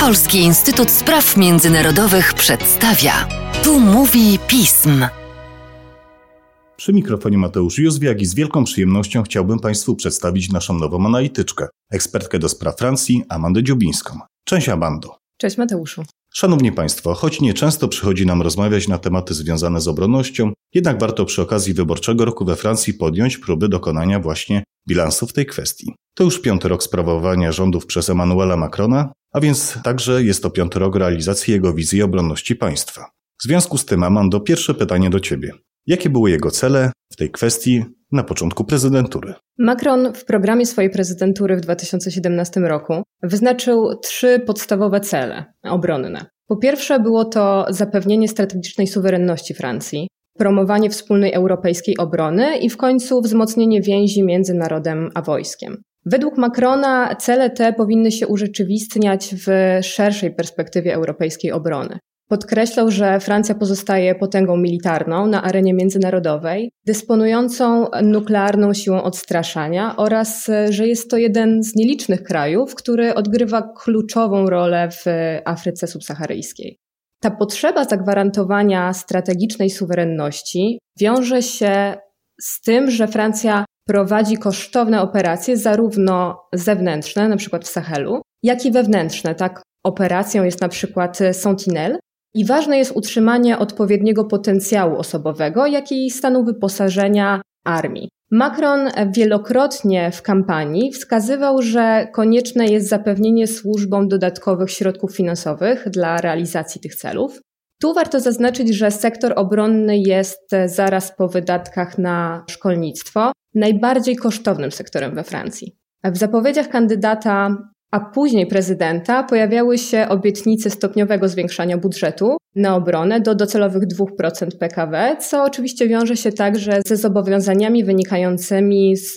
Polski Instytut Spraw Międzynarodowych przedstawia. Tu mówi pism. Przy mikrofonie Mateusz Józwiak i z wielką przyjemnością chciałbym Państwu przedstawić naszą nową analityczkę, ekspertkę do spraw Francji, Amandę Dziubińską. Cześć Amando. Cześć Mateuszu. Szanowni Państwo, choć nieczęsto przychodzi nam rozmawiać na tematy związane z obronnością, jednak warto przy okazji wyborczego roku we Francji podjąć próby dokonania właśnie bilansu w tej kwestii. To już piąty rok sprawowania rządów przez Emmanuela Macrona, a więc także jest to piąty rok realizacji jego wizji obronności państwa. W związku z tym, Amando, pierwsze pytanie do Ciebie. Jakie były jego cele w tej kwestii na początku prezydentury? Macron w programie swojej prezydentury w 2017 roku wyznaczył trzy podstawowe cele obronne. Po pierwsze, było to zapewnienie strategicznej suwerenności Francji, promowanie wspólnej europejskiej obrony i w końcu wzmocnienie więzi między narodem a wojskiem. Według Macrona cele te powinny się urzeczywistniać w szerszej perspektywie europejskiej obrony. Podkreślał, że Francja pozostaje potęgą militarną na arenie międzynarodowej, dysponującą nuklearną siłą odstraszania oraz, że jest to jeden z nielicznych krajów, który odgrywa kluczową rolę w Afryce subsaharyjskiej. Ta potrzeba zagwarantowania strategicznej suwerenności wiąże się z tym, że Francja prowadzi kosztowne operacje, zarówno zewnętrzne, na przykład w Sahelu, jak i wewnętrzne. Tak, operacją jest na przykład Sentinel. I ważne jest utrzymanie odpowiedniego potencjału osobowego, jak i stanu wyposażenia armii. Macron wielokrotnie w kampanii wskazywał, że konieczne jest zapewnienie służbom dodatkowych środków finansowych dla realizacji tych celów. Tu warto zaznaczyć, że sektor obronny jest zaraz po wydatkach na szkolnictwo najbardziej kosztownym sektorem we Francji. W zapowiedziach kandydata, a później prezydenta, pojawiały się obietnice stopniowego zwiększania budżetu na obronę do docelowych 2% PKB, co oczywiście wiąże się także ze zobowiązaniami wynikającymi z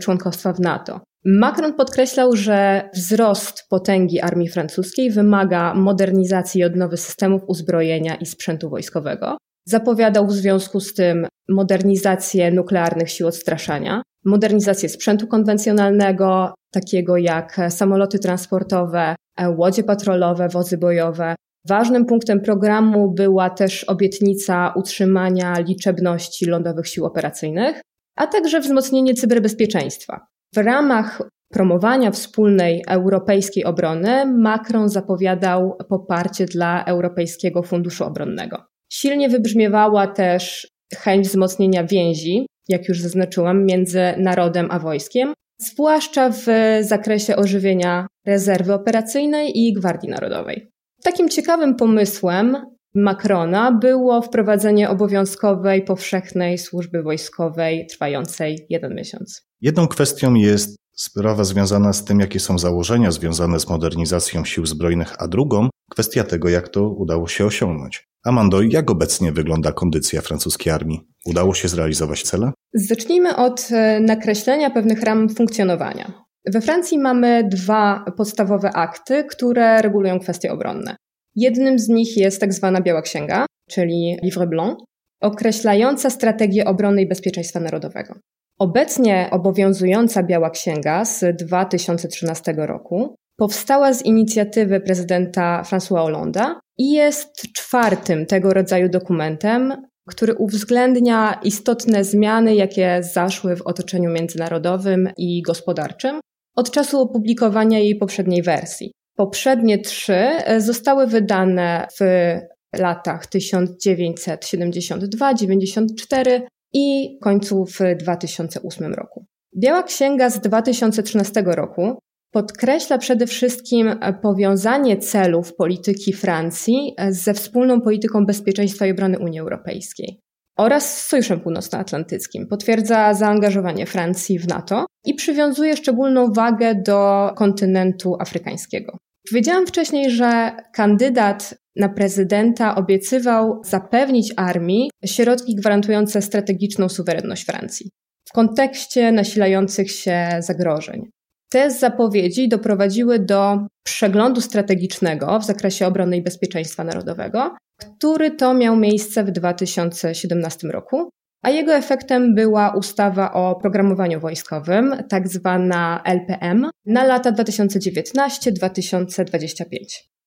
członkostwa w NATO. Macron podkreślał, że wzrost potęgi armii francuskiej wymaga modernizacji i odnowy systemów uzbrojenia i sprzętu wojskowego. Zapowiadał w związku z tym modernizację nuklearnych sił odstraszania, modernizację sprzętu konwencjonalnego, takiego jak samoloty transportowe, łodzie patrolowe, wozy bojowe. Ważnym punktem programu była też obietnica utrzymania liczebności lądowych sił operacyjnych, a także wzmocnienie cyberbezpieczeństwa. W ramach promowania wspólnej europejskiej obrony Macron zapowiadał poparcie dla Europejskiego Funduszu Obronnego. Silnie wybrzmiewała też chęć wzmocnienia więzi, jak już zaznaczyłam, między narodem a wojskiem, zwłaszcza w zakresie ożywienia rezerwy operacyjnej i Gwardii Narodowej. Takim ciekawym pomysłem Macrona było wprowadzenie obowiązkowej, powszechnej służby wojskowej trwającej jeden miesiąc. Jedną kwestią jest sprawa związana z tym, jakie są założenia związane z modernizacją sił zbrojnych, a drugą kwestia tego, jak to udało się osiągnąć. Amando, jak obecnie wygląda kondycja francuskiej armii? Udało się zrealizować cele? Zacznijmy od e, nakreślenia pewnych ram funkcjonowania. We Francji mamy dwa podstawowe akty, które regulują kwestie obronne. Jednym z nich jest tak zwana Biała Księga, czyli Livre Blanc, określająca strategię obrony i bezpieczeństwa narodowego. Obecnie obowiązująca Biała Księga z 2013 roku powstała z inicjatywy prezydenta François Hollande'a i jest czwartym tego rodzaju dokumentem, który uwzględnia istotne zmiany, jakie zaszły w otoczeniu międzynarodowym i gospodarczym od czasu opublikowania jej poprzedniej wersji. Poprzednie trzy zostały wydane w latach 1972-94 i końcu w 2008 roku. Biała Księga z 2013 roku podkreśla przede wszystkim powiązanie celów polityki Francji ze wspólną polityką bezpieczeństwa i obrony Unii Europejskiej oraz z Sojuszem Północnoatlantyckim. Potwierdza zaangażowanie Francji w NATO i przywiązuje szczególną wagę do kontynentu afrykańskiego. Powiedziałam wcześniej, że kandydat na prezydenta obiecywał zapewnić armii środki gwarantujące strategiczną suwerenność Francji w kontekście nasilających się zagrożeń. Te zapowiedzi doprowadziły do przeglądu strategicznego w zakresie obrony i bezpieczeństwa narodowego, który to miał miejsce w 2017 roku a jego efektem była ustawa o programowaniu wojskowym, tak zwana LPM, na lata 2019-2025.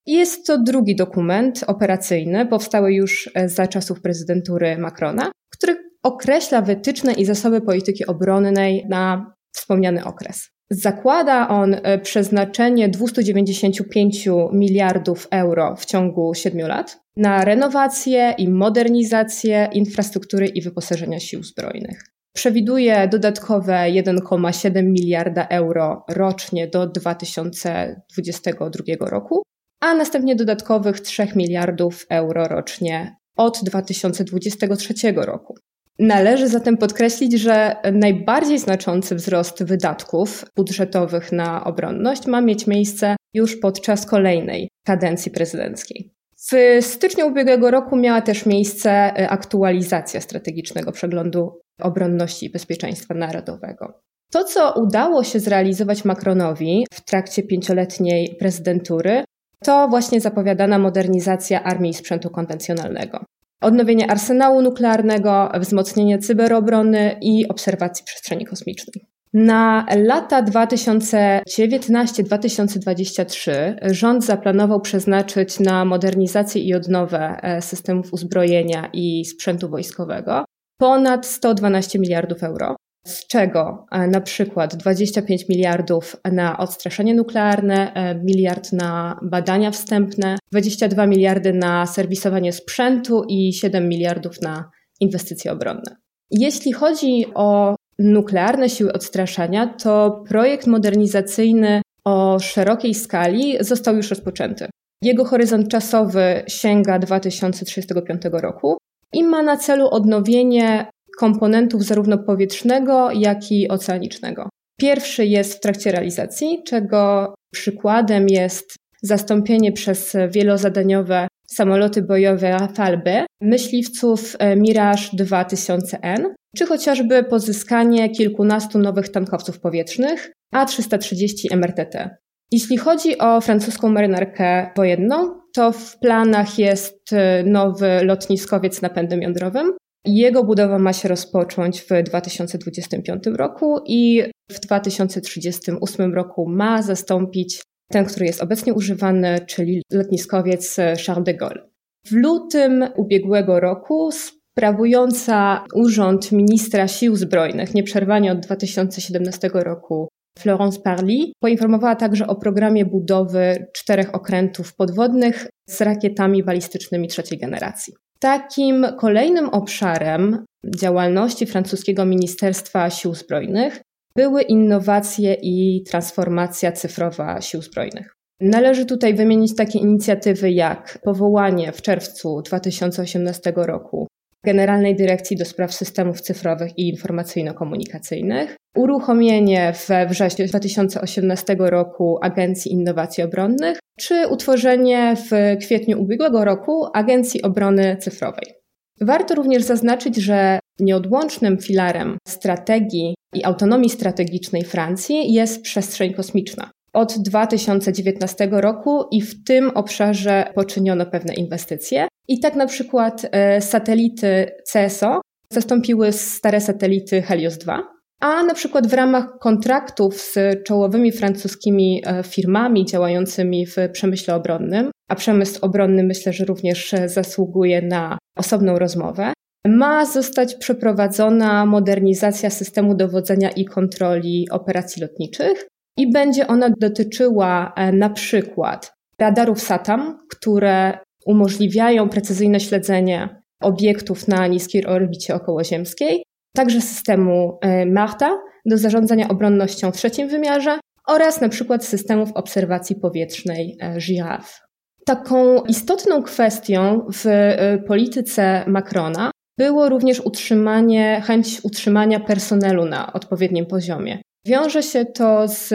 Jest to drugi dokument operacyjny, powstały już za czasów prezydentury Macrona, który określa wytyczne i zasoby polityki obronnej na wspomniany okres. Zakłada on e, przeznaczenie 295 miliardów euro w ciągu 7 lat na renowację i modernizację infrastruktury i wyposażenia sił zbrojnych. Przewiduje dodatkowe 1,7 miliarda euro rocznie do 2022 roku, a następnie dodatkowych 3 miliardów euro rocznie od 2023 roku. Należy zatem podkreślić, że najbardziej znaczący wzrost wydatków budżetowych na obronność ma mieć miejsce już podczas kolejnej kadencji prezydenckiej. W styczniu ubiegłego roku miała też miejsce e, aktualizacja strategicznego przeglądu obronności i bezpieczeństwa narodowego. To, co udało się zrealizować Macronowi w trakcie pięcioletniej prezydentury, to właśnie zapowiadana modernizacja armii i sprzętu konwencjonalnego odnowienie arsenału nuklearnego, wzmocnienie cyberobrony i obserwacji przestrzeni kosmicznej. Na lata 2019-2023 rząd zaplanował przeznaczyć na modernizację i odnowę e, systemów uzbrojenia i sprzętu wojskowego ponad 112 miliardów euro z czego e, na przykład 25 miliardów na odstraszenie nuklearne, e, miliard na badania wstępne, 22 miliardy na serwisowanie sprzętu i 7 miliardów na inwestycje obronne. Jeśli chodzi o nuklearne siły odstraszania, to projekt modernizacyjny o szerokiej skali został już rozpoczęty. Jego horyzont czasowy sięga 2035 roku i ma na celu odnowienie komponentów zarówno powietrznego, jak i oceanicznego. Pierwszy jest w trakcie realizacji, czego przykładem jest zastąpienie przez wielozadaniowe samoloty bojowe Rafale myśliwców e, Mirage 2000N, czy chociażby pozyskanie kilkunastu nowych tankowców powietrznych A330 MRTT. Jeśli chodzi o francuską marynarkę wojenną, to w planach jest e, nowy lotniskowiec napędem jądrowym, jego budowa ma się rozpocząć w 2025 roku i w 2038 roku ma zastąpić ten, który jest obecnie używany, czyli lotniskowiec Charles de Gaulle. W lutym ubiegłego roku sprawująca urząd ministra sił zbrojnych nieprzerwanie od 2017 roku Florence Parly poinformowała także o programie budowy czterech okrętów podwodnych z rakietami balistycznymi trzeciej generacji. Takim kolejnym obszarem działalności francuskiego Ministerstwa Sił Zbrojnych były innowacje i transformacja cyfrowa sił zbrojnych. Należy tutaj wymienić takie inicjatywy jak powołanie w czerwcu 2018 roku Generalnej Dyrekcji do Spraw Systemów Cyfrowych i Informacyjno-Komunikacyjnych, uruchomienie we wrześniu 2018 roku Agencji Innowacji Obronnych, czy utworzenie w kwietniu ubiegłego roku Agencji Obrony Cyfrowej. Warto również zaznaczyć, że nieodłącznym filarem strategii i autonomii strategicznej Francji jest przestrzeń kosmiczna. Od 2019 roku i w tym obszarze poczyniono pewne inwestycje. I tak na przykład e, satelity CSO zastąpiły stare satelity Helios 2, a na przykład w ramach kontraktów z czołowymi francuskimi e, firmami działającymi w przemyśle obronnym, a przemysł obronny myślę, że również zasługuje na osobną rozmowę, ma zostać przeprowadzona modernizacja systemu dowodzenia i kontroli operacji lotniczych i będzie ona dotyczyła e, na przykład radarów SATAM, które umożliwiają precyzyjne śledzenie obiektów na niskiej orbicie okołoziemskiej, także systemu e, MARTA do zarządzania obronnością w trzecim wymiarze oraz na przykład systemów obserwacji powietrznej e, Giraffe. Taką istotną kwestią w polityce Macrona było również utrzymanie, chęć utrzymania personelu na odpowiednim poziomie. Wiąże się to z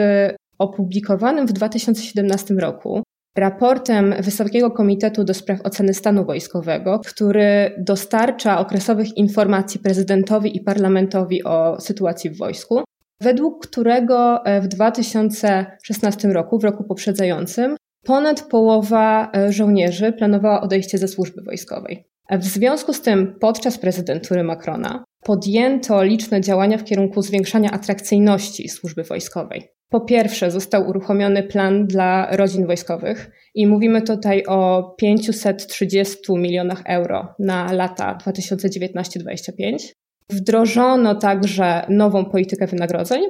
opublikowanym w 2017 roku raportem Wysokiego Komitetu do Spraw Oceny Stanu Wojskowego, który dostarcza okresowych informacji prezydentowi i parlamentowi o sytuacji w wojsku, według którego e, w 2016 roku, w roku poprzedzającym, ponad połowa e, żołnierzy planowała odejście ze służby wojskowej. W związku z tym podczas prezydentury Macrona podjęto liczne działania w kierunku zwiększania atrakcyjności służby wojskowej. Po pierwsze, został uruchomiony plan dla rodzin wojskowych i mówimy tutaj o 530 milionach euro na lata 2019-2025. Wdrożono także nową politykę wynagrodzeń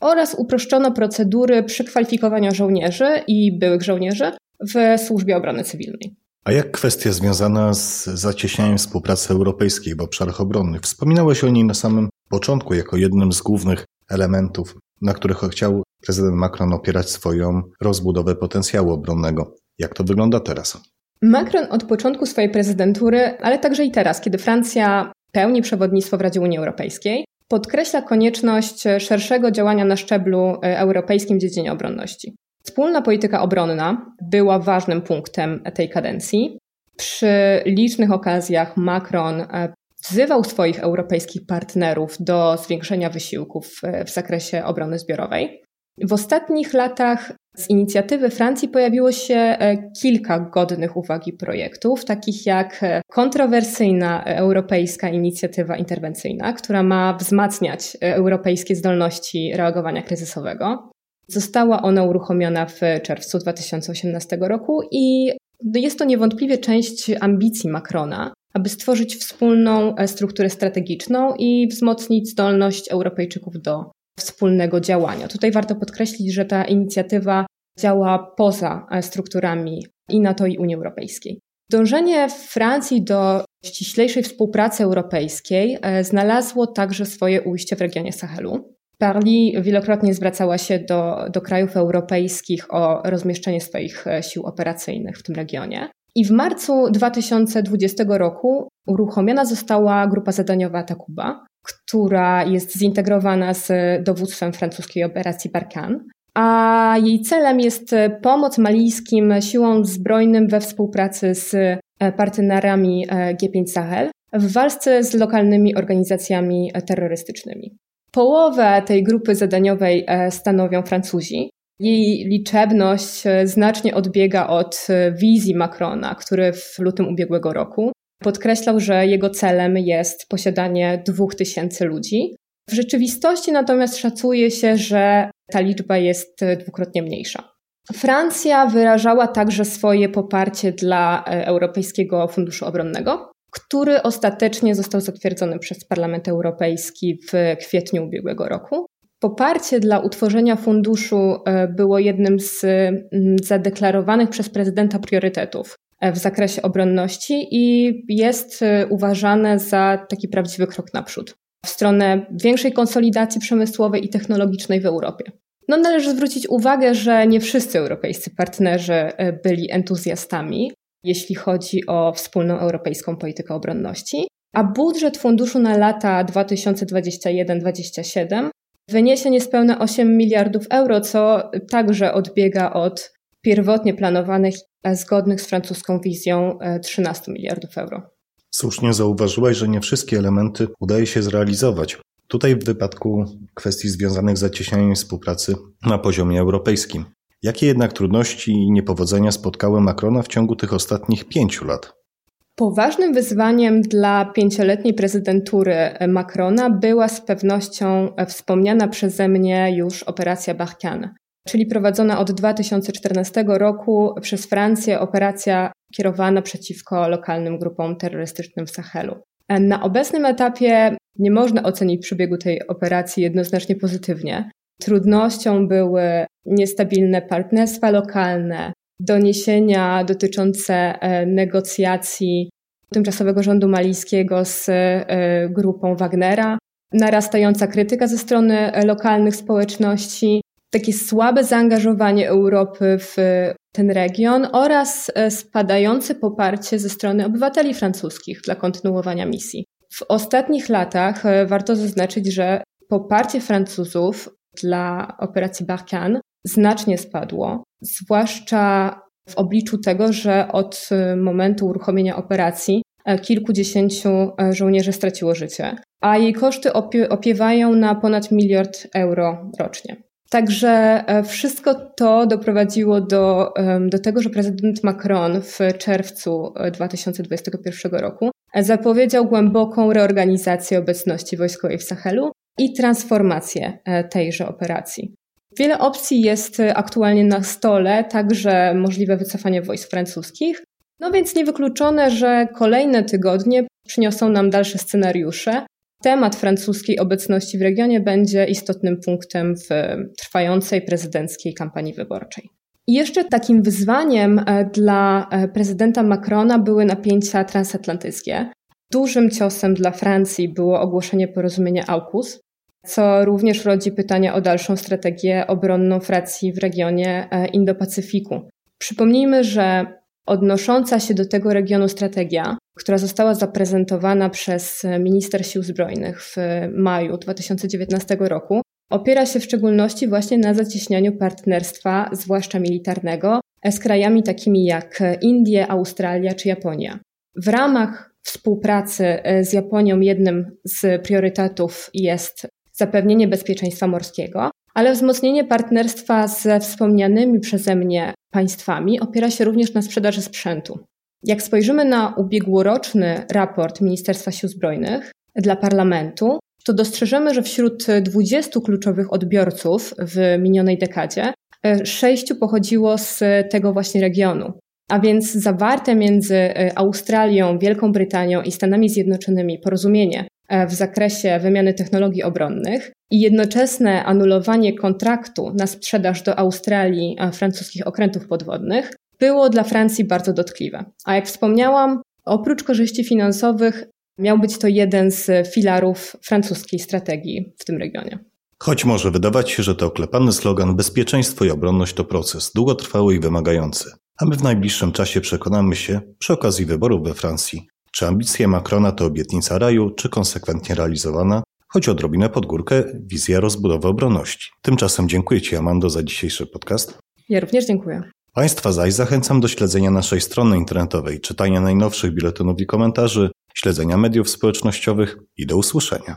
oraz uproszczono procedury przekwalifikowania żołnierzy i byłych żołnierzy w służbie obrony cywilnej. A jak kwestia związana z zacieśnianiem współpracy europejskiej w obszarach obronnych? Wspominałeś o niej na samym początku jako jednym z głównych elementów, na których chciał prezydent Macron opierać swoją rozbudowę potencjału obronnego. Jak to wygląda teraz? Macron od początku swojej prezydentury, ale także i teraz, kiedy Francja pełni przewodnictwo w Radzie Unii Europejskiej, podkreśla konieczność szerszego działania na szczeblu e, europejskim w dziedzinie obronności. Wspólna polityka obronna była ważnym punktem tej kadencji. Przy licznych okazjach Macron e, wzywał swoich europejskich partnerów do zwiększenia wysiłków e, w zakresie obrony zbiorowej. W ostatnich latach z inicjatywy Francji pojawiło się e, kilka godnych uwagi projektów, takich jak kontrowersyjna europejska inicjatywa interwencyjna, która ma wzmacniać europejskie zdolności reagowania kryzysowego. Została ona uruchomiona w czerwcu 2018 roku i jest to niewątpliwie część ambicji Macrona, aby stworzyć wspólną e, strukturę strategiczną i wzmocnić zdolność Europejczyków do wspólnego działania. Tutaj warto podkreślić, że ta inicjatywa działa poza e, strukturami i NATO i Unii Europejskiej. Dążenie Francji do ściślejszej współpracy europejskiej e, znalazło także swoje ujście w regionie Sahelu. Parli wielokrotnie zwracała się do, do krajów europejskich o rozmieszczenie swoich e, sił operacyjnych w tym regionie. I w marcu 2020 roku uruchomiona została grupa zadaniowa Takuba, która jest zintegrowana z dowództwem francuskiej operacji Barkan. A jej celem jest pomoc malijskim siłom zbrojnym we współpracy z e, partnerami e, G5 Sahel w walce z lokalnymi organizacjami terrorystycznymi. Połowę tej grupy zadaniowej e, stanowią Francuzi. Jej liczebność e, znacznie odbiega od e, wizji Macrona, który w lutym ubiegłego roku podkreślał, że jego celem jest posiadanie dwóch tysięcy ludzi. W rzeczywistości natomiast szacuje się, że ta liczba jest dwukrotnie mniejsza. Francja wyrażała także swoje poparcie dla Europejskiego Funduszu Obronnego, który ostatecznie został zatwierdzony przez Parlament Europejski w kwietniu ubiegłego roku. Poparcie dla utworzenia funduszu e, było jednym z zadeklarowanych przez prezydenta priorytetów e, w zakresie obronności i jest e, uważane za taki prawdziwy krok naprzód w stronę większej konsolidacji przemysłowej i technologicznej w Europie. No, należy zwrócić uwagę, że nie wszyscy europejscy partnerzy byli entuzjastami jeśli chodzi o wspólną europejską politykę obronności, a budżet funduszu na lata 2021-2027 wyniesie niespełna 8 miliardów euro, co także odbiega od pierwotnie planowanych, zgodnych z francuską wizją 13 miliardów euro. Słusznie zauważyłaś, że nie wszystkie elementy udaje się zrealizować. Tutaj w wypadku kwestii związanych z zacieśnianiem współpracy na poziomie europejskim. Jakie jednak trudności i niepowodzenia spotkały Macrona w ciągu tych ostatnich pięciu lat? Poważnym wyzwaniem dla pięcioletniej prezydentury Macrona była z pewnością wspomniana przeze mnie już operacja Barkhane, czyli prowadzona od 2014 roku przez Francję operacja kierowana przeciwko lokalnym grupom terrorystycznym w Sahelu. Na obecnym etapie nie można ocenić przebiegu tej operacji jednoznacznie pozytywnie. Trudnością były niestabilne partnerstwa lokalne, doniesienia dotyczące e, negocjacji tymczasowego rządu malijskiego z e, grupą Wagnera, narastająca krytyka ze strony lokalnych społeczności, takie słabe zaangażowanie Europy w ten region oraz e, spadające poparcie ze strony obywateli francuskich dla kontynuowania misji. W ostatnich latach warto zaznaczyć, że poparcie Francuzów dla operacji Barkhane znacznie spadło, zwłaszcza w obliczu tego, że od y, momentu uruchomienia operacji e, kilkudziesięciu e, żołnierzy straciło życie, a jej koszty opie opiewają na ponad miliard euro rocznie. Także e, wszystko to doprowadziło do, do tego, że prezydent Macron w czerwcu 2021 roku zapowiedział głęboką reorganizację obecności wojskowej w Sahelu i transformację tejże operacji. Wiele opcji jest aktualnie na stole, także możliwe wycofanie wojsk francuskich. No więc niewykluczone, że kolejne tygodnie przyniosą nam dalsze scenariusze. Temat francuskiej obecności w regionie będzie istotnym punktem w trwającej prezydenckiej kampanii wyborczej. I jeszcze takim wyzwaniem e, dla e, prezydenta Macrona były napięcia transatlantyckie. Dużym ciosem dla Francji było ogłoszenie porozumienia AUKUS, co również rodzi pytania o dalszą strategię obronną Francji w regionie e, Indo-Pacyfiku. Przypomnijmy, że odnosząca się do tego regionu strategia, która została zaprezentowana przez minister sił zbrojnych w maju 2019 roku, opiera się w szczególności właśnie na zacieśnianiu partnerstwa, zwłaszcza militarnego, z krajami takimi jak Indie, Australia czy Japonia. W ramach współpracy z Japonią jednym z priorytetów jest zapewnienie bezpieczeństwa morskiego, ale wzmocnienie partnerstwa ze wspomnianymi przeze mnie państwami opiera się również na sprzedaży sprzętu. Jak spojrzymy na ubiegłoroczny raport Ministerstwa Sił Zbrojnych dla parlamentu, to dostrzeżemy, że wśród 20 kluczowych odbiorców w minionej dekadzie, e, sześciu pochodziło z tego właśnie regionu. A więc zawarte między e, Australią, Wielką Brytanią i Stanami Zjednoczonymi porozumienie w zakresie wymiany technologii obronnych i jednoczesne anulowanie kontraktu na sprzedaż do Australii francuskich okrętów podwodnych było dla Francji bardzo dotkliwe. A jak wspomniałam, oprócz korzyści finansowych miał być to jeden z filarów francuskiej strategii w tym regionie. Choć może wydawać się, że to oklepany slogan bezpieczeństwo i obronność to proces długotrwały i wymagający, a my w najbliższym czasie przekonamy się przy okazji wyborów we Francji, czy ambicje Macrona to obietnica raju, czy konsekwentnie realizowana, choć odrobinę pod górkę wizja rozbudowy obronności. Tymczasem dziękuję Ci, Amando, za dzisiejszy podcast. Ja również dziękuję. Państwa zaś zachęcam do śledzenia naszej strony internetowej, czytania najnowszych biuletynów i komentarzy, śledzenia mediów społecznościowych i do usłyszenia.